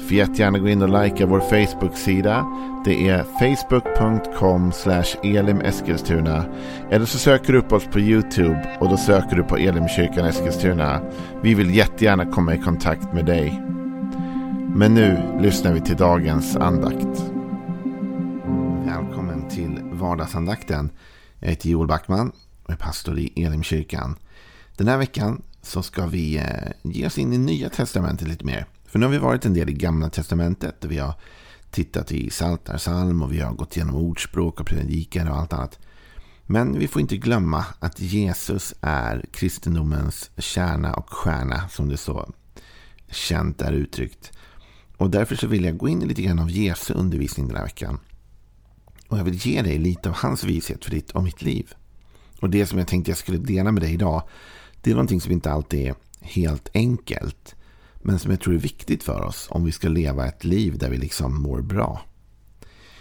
Får jättegärna gå in och likea vår Facebook-sida. Det är facebook.com elimeskilstuna. Eller så söker du upp oss på YouTube och då söker du på Elimkyrkan Eskilstuna. Vi vill jättegärna komma i kontakt med dig. Men nu lyssnar vi till dagens andakt. Välkommen till vardagsandakten. Jag heter Joel Backman och är pastor i Elimkyrkan. Den här veckan så ska vi eh, ge oss in i Nya Testamentet lite mer. För nu har vi varit en del i Gamla Testamentet. Och vi har tittat i Psaltarpsalm och vi har gått igenom ordspråk och predikare och allt annat. Men vi får inte glömma att Jesus är kristendomens kärna och stjärna som det så känt är uttryckt. Och därför så vill jag gå in i lite grann av Jesu undervisning den här veckan. Och jag vill ge dig lite av hans vishet för ditt och mitt liv. Och det som jag tänkte jag skulle dela med dig idag, det är någonting som inte alltid är helt enkelt men som jag tror är viktigt för oss om vi ska leva ett liv där vi liksom mår bra.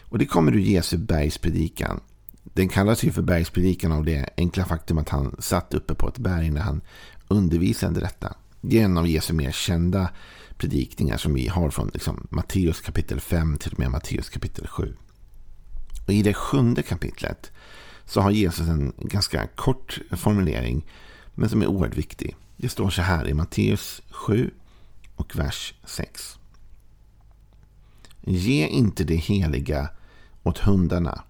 Och det kommer ur Jesu bergspredikan. Den kallas ju för bergspredikan av det enkla faktum att han satt uppe på ett berg när han undervisade detta. Det är en av Jesu mer kända predikningar som vi har från liksom, Matteus kapitel 5 till och med Matteus kapitel 7. Och I det sjunde kapitlet så har Jesus en ganska kort formulering men som är oerhört viktig. Det står så här i Matteus 7, och vers 6. Ge inte det heliga åt hundarna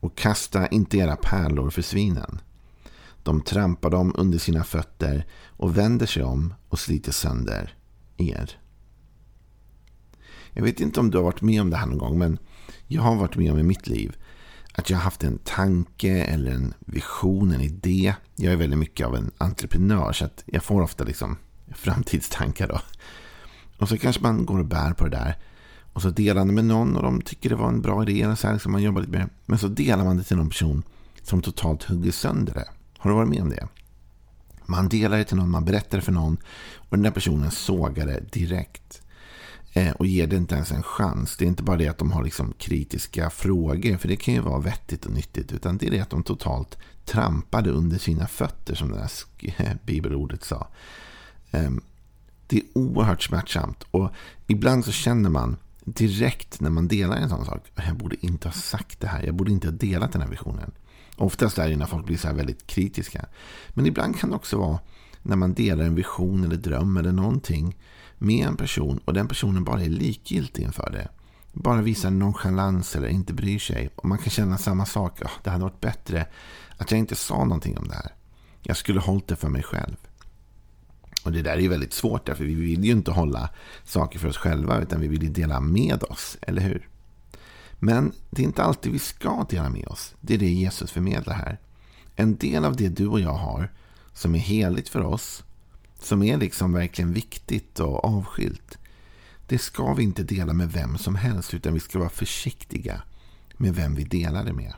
och kasta inte era pärlor för svinen. De trampar dem under sina fötter och vänder sig om och sliter sönder er. Jag vet inte om du har varit med om det här någon gång, men jag har varit med om i mitt liv att jag har haft en tanke eller en vision, en idé. Jag är väldigt mycket av en entreprenör så att jag får ofta liksom framtidstankar. Då. Och så kanske man går och bär på det där. Och så delar man det med någon och de tycker det var en bra idé. Och så här liksom man jobbar lite med. Men så delar man det till någon person som totalt hugger sönder det. Har du varit med om det? Man delar det till någon, man berättar det för någon. Och den där personen sågar det direkt. Eh, och ger det inte ens en chans. Det är inte bara det att de har liksom kritiska frågor. För det kan ju vara vettigt och nyttigt. Utan det är det att de totalt trampade under sina fötter. Som det där bibelordet sa. Ehm, det är oerhört smärtsamt. Och ibland så känner man direkt när man delar en sån sak. Jag borde inte ha sagt det här. Jag borde inte ha delat den här visionen. Oftast är det när folk blir så här väldigt kritiska. Men ibland kan det också vara när man delar en vision eller dröm eller någonting med en person och den personen bara är likgiltig inför det. Bara visar nonchalans eller inte bryr sig. Och man kan känna samma sak. Oh, det hade varit bättre att jag inte sa någonting om det här. Jag skulle hållit det för mig själv. Och det där är ju väldigt svårt därför vi vill ju inte hålla saker för oss själva utan vi vill ju dela med oss, eller hur? Men det är inte alltid vi ska dela med oss. Det är det Jesus förmedlar här. En del av det du och jag har som är heligt för oss, som är liksom verkligen viktigt och avskilt. Det ska vi inte dela med vem som helst utan vi ska vara försiktiga med vem vi delar det med.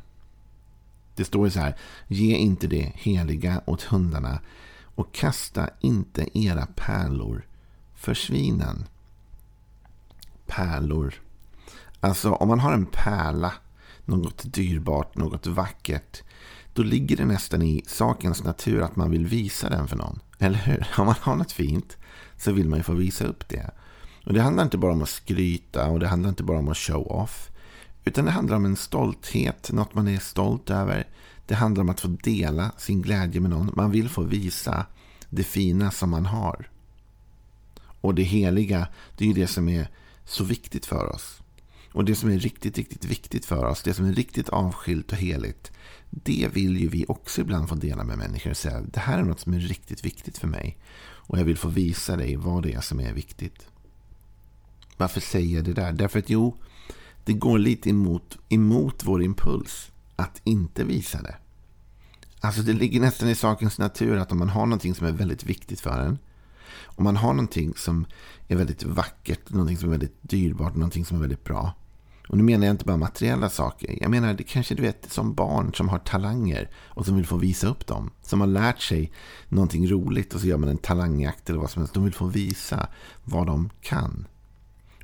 Det står så här, ge inte det heliga åt hundarna och kasta inte era pärlor för svinen. Pärlor. Alltså om man har en pärla, något dyrbart, något vackert. Då ligger det nästan i sakens natur att man vill visa den för någon. Eller hur? Om man har något fint så vill man ju få visa upp det. Och Det handlar inte bara om att skryta och det handlar inte bara om att show off. Utan det handlar om en stolthet, något man är stolt över. Det handlar om att få dela sin glädje med någon. Man vill få visa det fina som man har. Och det heliga, det är ju det som är så viktigt för oss. Och det som är riktigt, riktigt viktigt för oss, det som är riktigt avskilt och heligt, det vill ju vi också ibland få dela med människor och säga, det här är något som är riktigt viktigt för mig. Och jag vill få visa dig vad det är som är viktigt. Varför säger jag det där? Därför att jo, det går lite emot, emot vår impuls att inte visa det. Alltså det ligger nästan i sakens natur att om man har någonting som är väldigt viktigt för en. Om man har någonting som är väldigt vackert, någonting som är väldigt dyrbart, någonting som är väldigt bra. Och nu menar jag inte bara materiella saker. Jag menar det kanske du vet som barn som har talanger och som vill få visa upp dem. Som har lärt sig någonting roligt och så gör man en talangjakt eller vad som helst. De vill få visa vad de kan.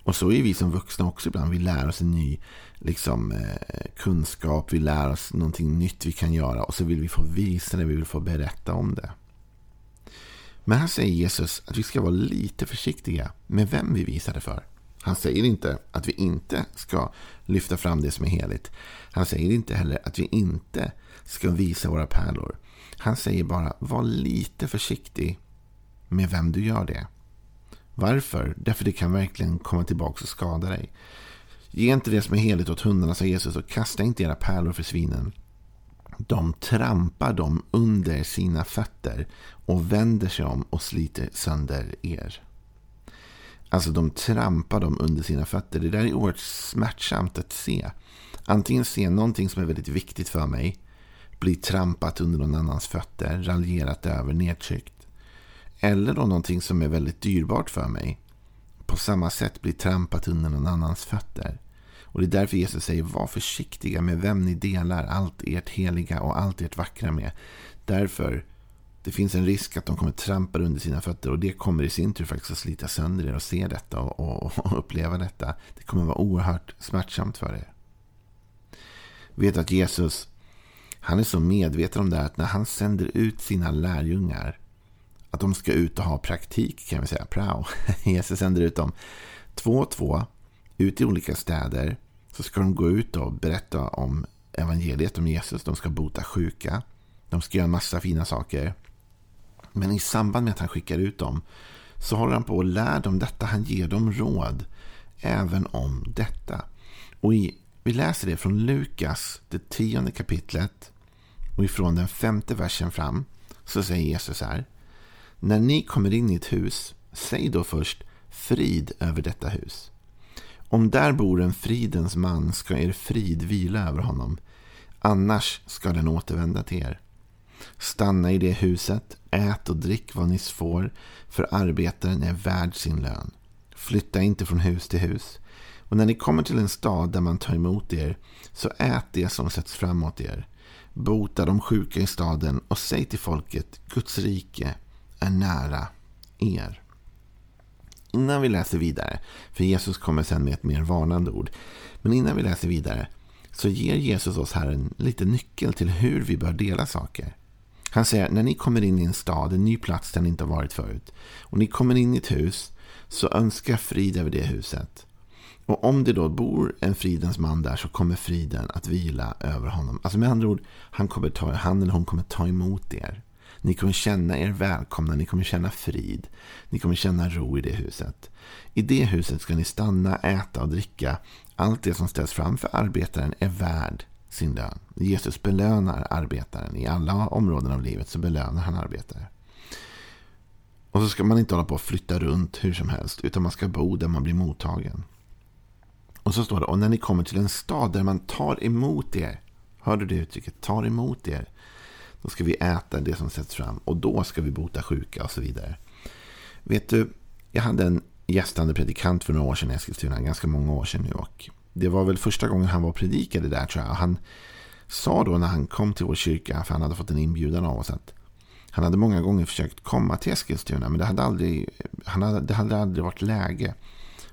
Och så är vi som vuxna också ibland. Vi lär oss en ny liksom, eh, kunskap. Vi lär oss någonting nytt vi kan göra. Och så vill vi få visa det. Vi vill få berätta om det. Men här säger Jesus att vi ska vara lite försiktiga med vem vi visar det för. Han säger inte att vi inte ska lyfta fram det som är heligt. Han säger inte heller att vi inte ska visa våra pärlor. Han säger bara var lite försiktig med vem du gör det. Varför? Därför det kan verkligen komma tillbaka och skada dig. Ge inte det som är heligt åt hundarna, sa Jesus, och kasta inte era pärlor för svinen. De trampar dem under sina fötter och vänder sig om och sliter sönder er. Alltså de trampar dem under sina fötter. Det där är oerhört smärtsamt att se. Antingen se någonting som är väldigt viktigt för mig bli trampat under någon annans fötter, raljerat över, nedtryckt. Eller då någonting som är väldigt dyrbart för mig på samma sätt bli trampat under någon annans fötter. Och det är därför Jesus säger var försiktiga med vem ni delar allt ert heliga och allt ert vackra med. Därför det finns en risk att de kommer trampa under sina fötter och det kommer i sin tur faktiskt att slita sönder er och se detta och, och, och uppleva detta. Det kommer vara oerhört smärtsamt för er. Vet att Jesus, han är så medveten om det här att när han sänder ut sina lärjungar att de ska ut och ha praktik kan vi säga, prao. Jesus sänder ut dem två och två ut i olika städer. Så ska de gå ut och berätta om evangeliet om Jesus. De ska bota sjuka. De ska göra en massa fina saker. Men i samband med att han skickar ut dem så håller han på och lär dem detta. Han ger dem råd även om detta. Och i, vi läser det från Lukas, det tionde kapitlet. Och ifrån den femte versen fram så säger Jesus här. När ni kommer in i ett hus, säg då först frid över detta hus. Om där bor en fridens man ska er frid vila över honom. Annars ska den återvända till er. Stanna i det huset, ät och drick vad ni får, för arbetaren är värd sin lön. Flytta inte från hus till hus. Och när ni kommer till en stad där man tar emot er, så ät det som sätts framåt er. Bota de sjuka i staden och säg till folket, Guds rike är nära er. Innan vi läser vidare, för Jesus kommer sen med ett mer varnande ord. Men innan vi läser vidare så ger Jesus oss här en liten nyckel till hur vi bör dela saker. Han säger, när ni kommer in i en stad, en ny plats där ni inte har varit förut. Och ni kommer in i ett hus, så önska frid över det huset. Och om det då bor en fridens man där så kommer friden att vila över honom. Alltså med andra ord, han, kommer ta, han eller hon kommer ta emot er. Ni kommer känna er välkomna, ni kommer känna frid. Ni kommer känna ro i det huset. I det huset ska ni stanna, äta och dricka. Allt det som ställs fram för arbetaren är värd sin lön. Jesus belönar arbetaren. I alla områden av livet så belönar han arbetare. Och så ska man inte hålla på att flytta runt hur som helst. Utan man ska bo där man blir mottagen. Och så står det, och när ni kommer till en stad där man tar emot er. Hör du det uttrycket? Tar emot er. Då ska vi äta det som sätts fram. Och då ska vi bota sjuka och så vidare. Vet du, jag hade en gästande predikant för några år sedan i Eskilstuna. Ganska många år sedan nu. Och det var väl första gången han var predikade där tror jag. Han sa då när han kom till vår kyrka, för han hade fått en inbjudan av oss, att han hade många gånger försökt komma till Eskilstuna, men det hade aldrig, han hade, det hade aldrig varit läge.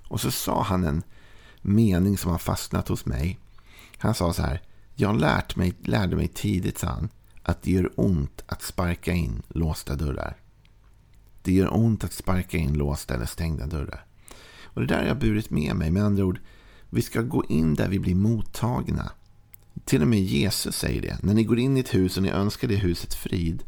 Och så sa han en mening som har fastnat hos mig. Han sa så här, jag lärt mig, lärde mig tidigt, sa han, att det gör ont att sparka in låsta dörrar. Det gör ont att sparka in låsta eller stängda dörrar. Och det där har jag burit med mig. Med andra ord, vi ska gå in där vi blir mottagna. Till och med Jesus säger det. När ni går in i ett hus och ni önskar det huset frid.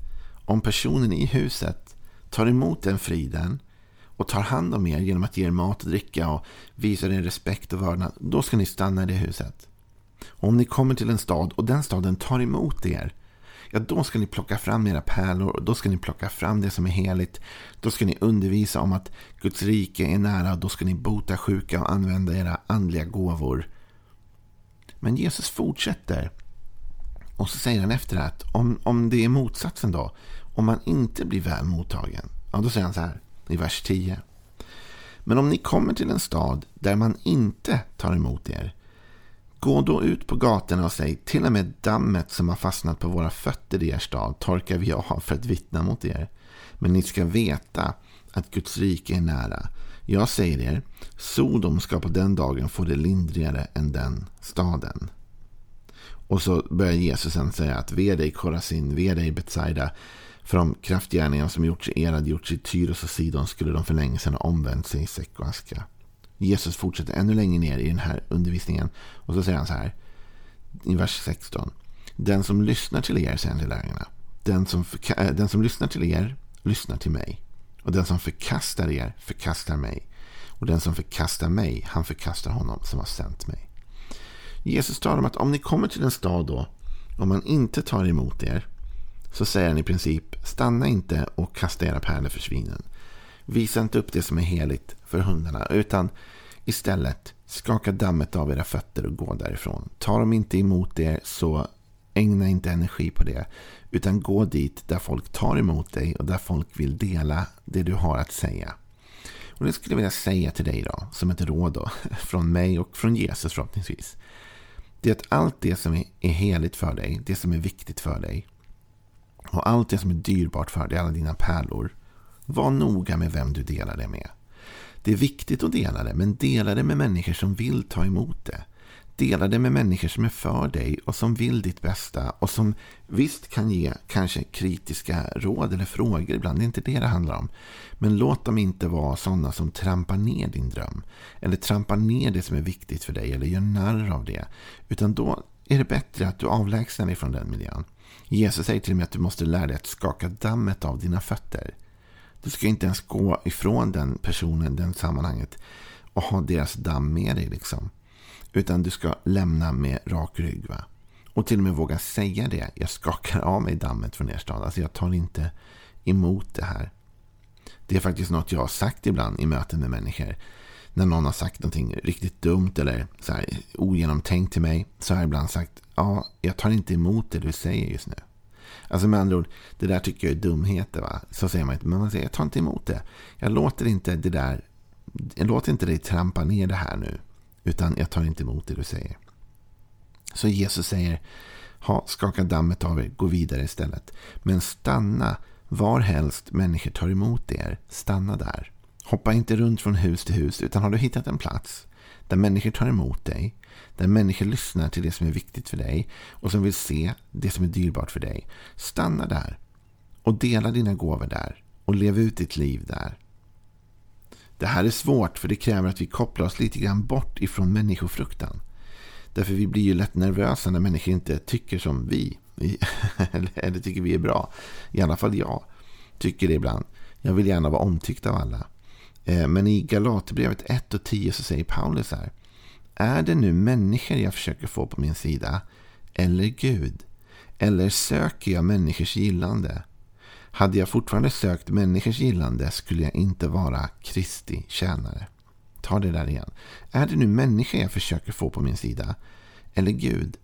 Om personen i huset tar emot den friden och tar hand om er genom att ge er mat och dricka och visar er respekt och vördnad. Då ska ni stanna i det huset. Och om ni kommer till en stad och den staden tar emot er ja då ska ni plocka fram era pärlor och då ska ni plocka fram det som är heligt. Då ska ni undervisa om att Guds rike är nära och då ska ni bota sjuka och använda era andliga gåvor. Men Jesus fortsätter. Och så säger han efter att om, om det är motsatsen då, om man inte blir väl mottagen, ja då säger han så här i vers 10. Men om ni kommer till en stad där man inte tar emot er, Gå då ut på gatorna och säg till och med dammet som har fastnat på våra fötter i er stad torkar vi av för att vittna mot er. Men ni ska veta att Guds rike är nära. Jag säger er, Sodom ska på den dagen få det lindrigare än den staden. Och så börjar Jesus sen säga att ve dig Korasin, ve dig Betsaida. För de kraftgärningar som gjorts i er hade gjorts i Tyros och Sidon skulle de för länge sedan ha omvänt sig i säck och aska. Jesus fortsätter ännu längre ner i den här undervisningen. Och så säger han så här. I vers 16. Den som lyssnar till er, säger han till lärjungarna. Den som, eh, den som lyssnar till er, lyssnar till mig. Och den som förkastar er, förkastar mig. Och den som förkastar mig, han förkastar honom som har sänt mig. Jesus talar om att om ni kommer till en stad då, om man inte tar emot er, så säger han i princip, stanna inte och kasta era pärlor för svinen. Visa inte upp det som är heligt för hundarna, utan istället skaka dammet av era fötter och gå därifrån. Tar de inte emot er så ägna inte energi på det, utan gå dit där folk tar emot dig och där folk vill dela det du har att säga. Och Det skulle jag vilja säga till dig då, som ett råd då, från mig och från Jesus förhoppningsvis. Det är att allt det som är heligt för dig, det som är viktigt för dig och allt det som är dyrbart för dig, alla dina pärlor, var noga med vem du delar det med. Det är viktigt att dela det, men dela det med människor som vill ta emot det. Dela det med människor som är för dig och som vill ditt bästa och som visst kan ge kanske kritiska råd eller frågor ibland. Det är inte det det handlar om. Men låt dem inte vara sådana som trampar ner din dröm. Eller trampar ner det som är viktigt för dig eller gör narr av det. Utan då är det bättre att du avlägsnar dig från den miljön. Jesus säger till och med att du måste lära dig att skaka dammet av dina fötter. Du ska inte ens gå ifrån den personen, den sammanhanget och ha deras damm med dig. Liksom. Utan du ska lämna med rak rygg. Va? Och till och med våga säga det. Jag skakar av mig dammet från er stad. Alltså jag tar inte emot det här. Det är faktiskt något jag har sagt ibland i möten med människor. När någon har sagt någonting riktigt dumt eller så här ogenomtänkt till mig. Så har jag ibland sagt. Ja, jag tar inte emot det du säger just nu. Alltså med andra ord, det där tycker jag är dumheter. Va? Så säger man inte. Men man säger, jag tar inte emot det. Jag låter inte det där. Jag låter inte dig trampa ner det här nu. Utan jag tar inte emot det du säger. Så Jesus säger, ha, skaka dammet av er, gå vidare istället. Men stanna var helst människor tar emot er. Stanna där. Hoppa inte runt från hus till hus, utan har du hittat en plats där människor tar emot dig, där människor lyssnar till det som är viktigt för dig och som vill se det som är dyrbart för dig. Stanna där och dela dina gåvor där och lev ut ditt liv där. Det här är svårt för det kräver att vi kopplar oss lite grann bort ifrån människofruktan. Därför vi blir ju lätt nervösa när människor inte tycker som vi. Eller tycker vi är bra. I alla fall jag tycker det ibland. Jag vill gärna vara omtyckt av alla. Eh, men i Galaterbrevet 1 och 10 så säger Paulus här. Är det nu människor jag försöker få på min sida? Eller Gud? Eller söker jag människors gillande? Hade jag fortfarande sökt människors gillande skulle jag inte vara Kristi tjänare. Ta det där igen. Är det nu människor jag försöker få på min sida? Eller Gud?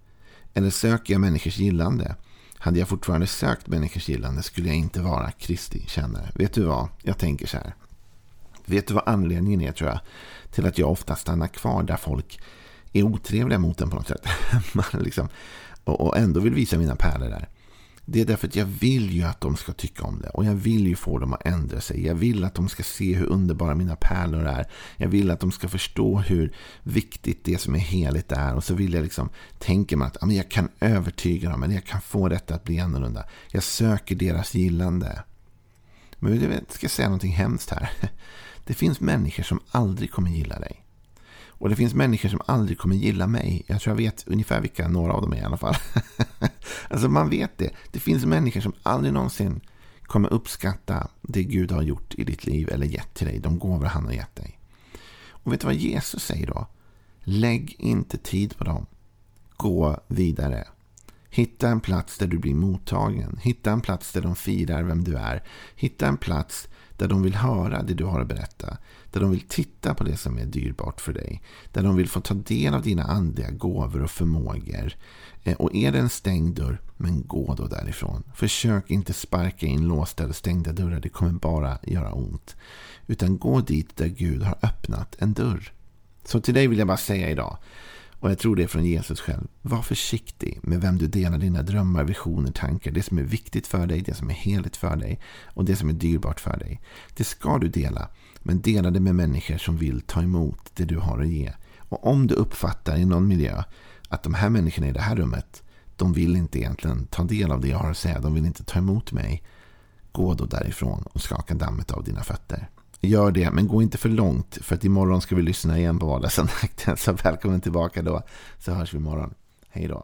Eller söker jag människors gillande? Hade jag fortfarande sökt människors gillande skulle jag inte vara Kristi tjänare. Vet du vad? Jag tänker så här. Vet du vad anledningen är tror jag? Till att jag ofta stannar kvar där folk är otrevliga mot en på något sätt. liksom, och, och ändå vill visa mina pärlor där. Det är därför att jag vill ju att de ska tycka om det. Och jag vill ju få dem att ändra sig. Jag vill att de ska se hur underbara mina pärlor är. Jag vill att de ska förstå hur viktigt det som är heligt är. Och så vill jag liksom tänker man att ja, men jag kan övertyga dem. Eller jag kan få detta att bli annorlunda. Jag söker deras gillande. Men jag ska säga någonting hemskt här. Det finns människor som aldrig kommer gilla dig. Och det finns människor som aldrig kommer gilla mig. Jag tror jag vet ungefär vilka några av dem är i alla fall. alltså man vet det. Det finns människor som aldrig någonsin kommer uppskatta det Gud har gjort i ditt liv eller gett till dig. De gåvor han har gett dig. Och vet du vad Jesus säger då? Lägg inte tid på dem. Gå vidare. Hitta en plats där du blir mottagen. Hitta en plats där de firar vem du är. Hitta en plats där de vill höra det du har att berätta. Där de vill titta på det som är dyrbart för dig. Där de vill få ta del av dina andliga gåvor och förmågor. Eh, och är det en stängd dörr, men gå då därifrån. Försök inte sparka in låsta eller stängda dörrar. Det kommer bara göra ont. Utan gå dit där Gud har öppnat en dörr. Så till dig vill jag bara säga idag. Och jag tror det är från Jesus själv. Var försiktig med vem du delar dina drömmar, visioner, tankar. Det som är viktigt för dig, det som är heligt för dig och det som är dyrbart för dig. Det ska du dela. Men dela det med människor som vill ta emot det du har att ge. Och om du uppfattar i någon miljö att de här människorna i det här rummet, de vill inte egentligen ta del av det jag har att säga. De vill inte ta emot mig. Gå då därifrån och skaka dammet av dina fötter. Gör det, men gå inte för långt. För att imorgon ska vi lyssna igen på vardagsandakten. Så välkommen tillbaka då. Så hörs vi imorgon. Hej då.